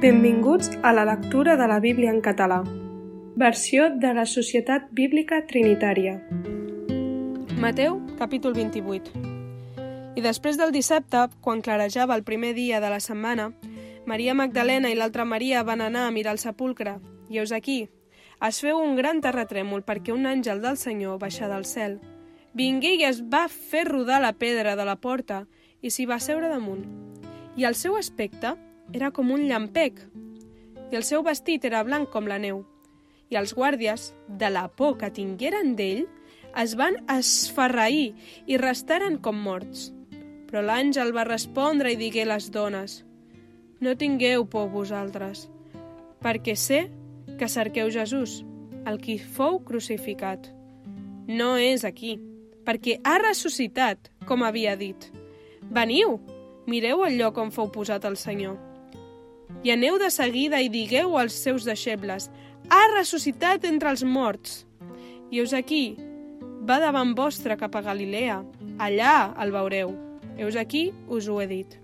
Benvinguts a la lectura de la Bíblia en català. Versió de la Societat Bíblica Trinitària. Mateu, capítol 28. I després del dissabte, quan clarejava el primer dia de la setmana, Maria Magdalena i l'altra Maria van anar a mirar el sepulcre. I heus aquí, es feu un gran terratrèmol perquè un àngel del Senyor baixà del cel. Vingué i es va fer rodar la pedra de la porta i s'hi va seure damunt. I el seu aspecte era com un llampec, i el seu vestit era blanc com la neu. I els guàrdies, de la por que tingueren d'ell, es van esferrair i restaren com morts. Però l'àngel va respondre i digué a les dones «No tingueu por vosaltres, perquè sé que cerqueu Jesús, el qui fou crucificat. No és aquí, perquè ha ressuscitat, com havia dit. Veniu, mireu el lloc on fou posat el Senyor. I aneu de seguida i digueu als seus deixebles, ha ressuscitat entre els morts. I us aquí, va davant vostre cap a Galilea, allà el veureu. Heus aquí, us ho he dit.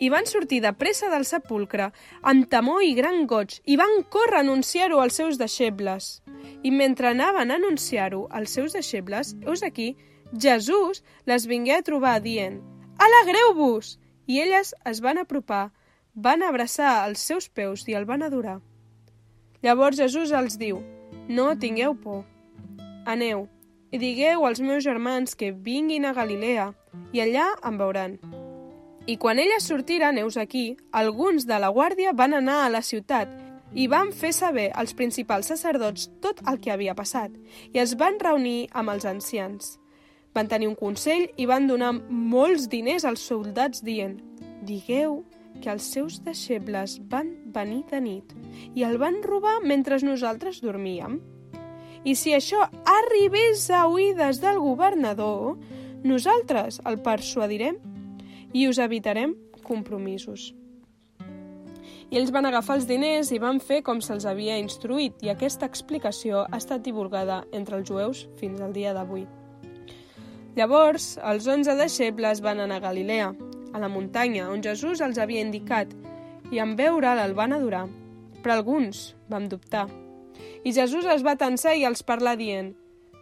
I van sortir de pressa del sepulcre, amb temor i gran goig, i van córrer a anunciar-ho als seus deixebles. I mentre anaven a anunciar-ho als seus deixebles, heus aquí, Jesús les vingué a trobar dient «Alegreu-vos!» I elles es van apropar, van abraçar els seus peus i el van adorar. Llavors Jesús els diu, no tingueu por. Aneu i digueu als meus germans que vinguin a Galilea i allà em veuran. I quan elles sortiren, neus aquí, alguns de la guàrdia van anar a la ciutat i van fer saber als principals sacerdots tot el que havia passat i es van reunir amb els ancians. Van tenir un consell i van donar molts diners als soldats dient «Digueu que els seus deixebles van venir de nit i el van robar mentre nosaltres dormíem. I si això arribés a oïdes del governador, nosaltres el persuadirem i us evitarem compromisos. I ells van agafar els diners i van fer com se'ls havia instruït i aquesta explicació ha estat divulgada entre els jueus fins al dia d'avui. Llavors, els onze deixebles van anar a Galilea, a la muntanya on Jesús els havia indicat, i en veure'l el van adorar. Però alguns vam dubtar. I Jesús es va tensar i els parlar dient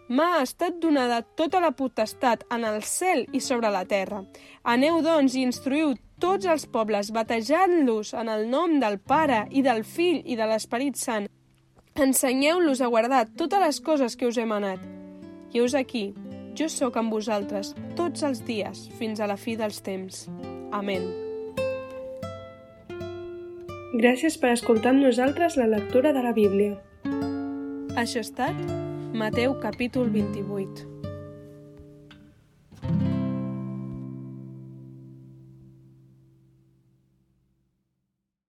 M'ha estat donada tota la potestat en el cel i sobre la terra. Aneu, doncs, i instruïu tots els pobles, batejant-los en el nom del Pare i del Fill i de l'Esperit Sant. Ensenyeu-los a guardar totes les coses que us he manat. I us aquí, jo sóc amb vosaltres tots els dies fins a la fi dels temps. Amén. Gràcies per escoltar amb nosaltres la lectura de la Bíblia. Això ha estat Mateu capítol 28.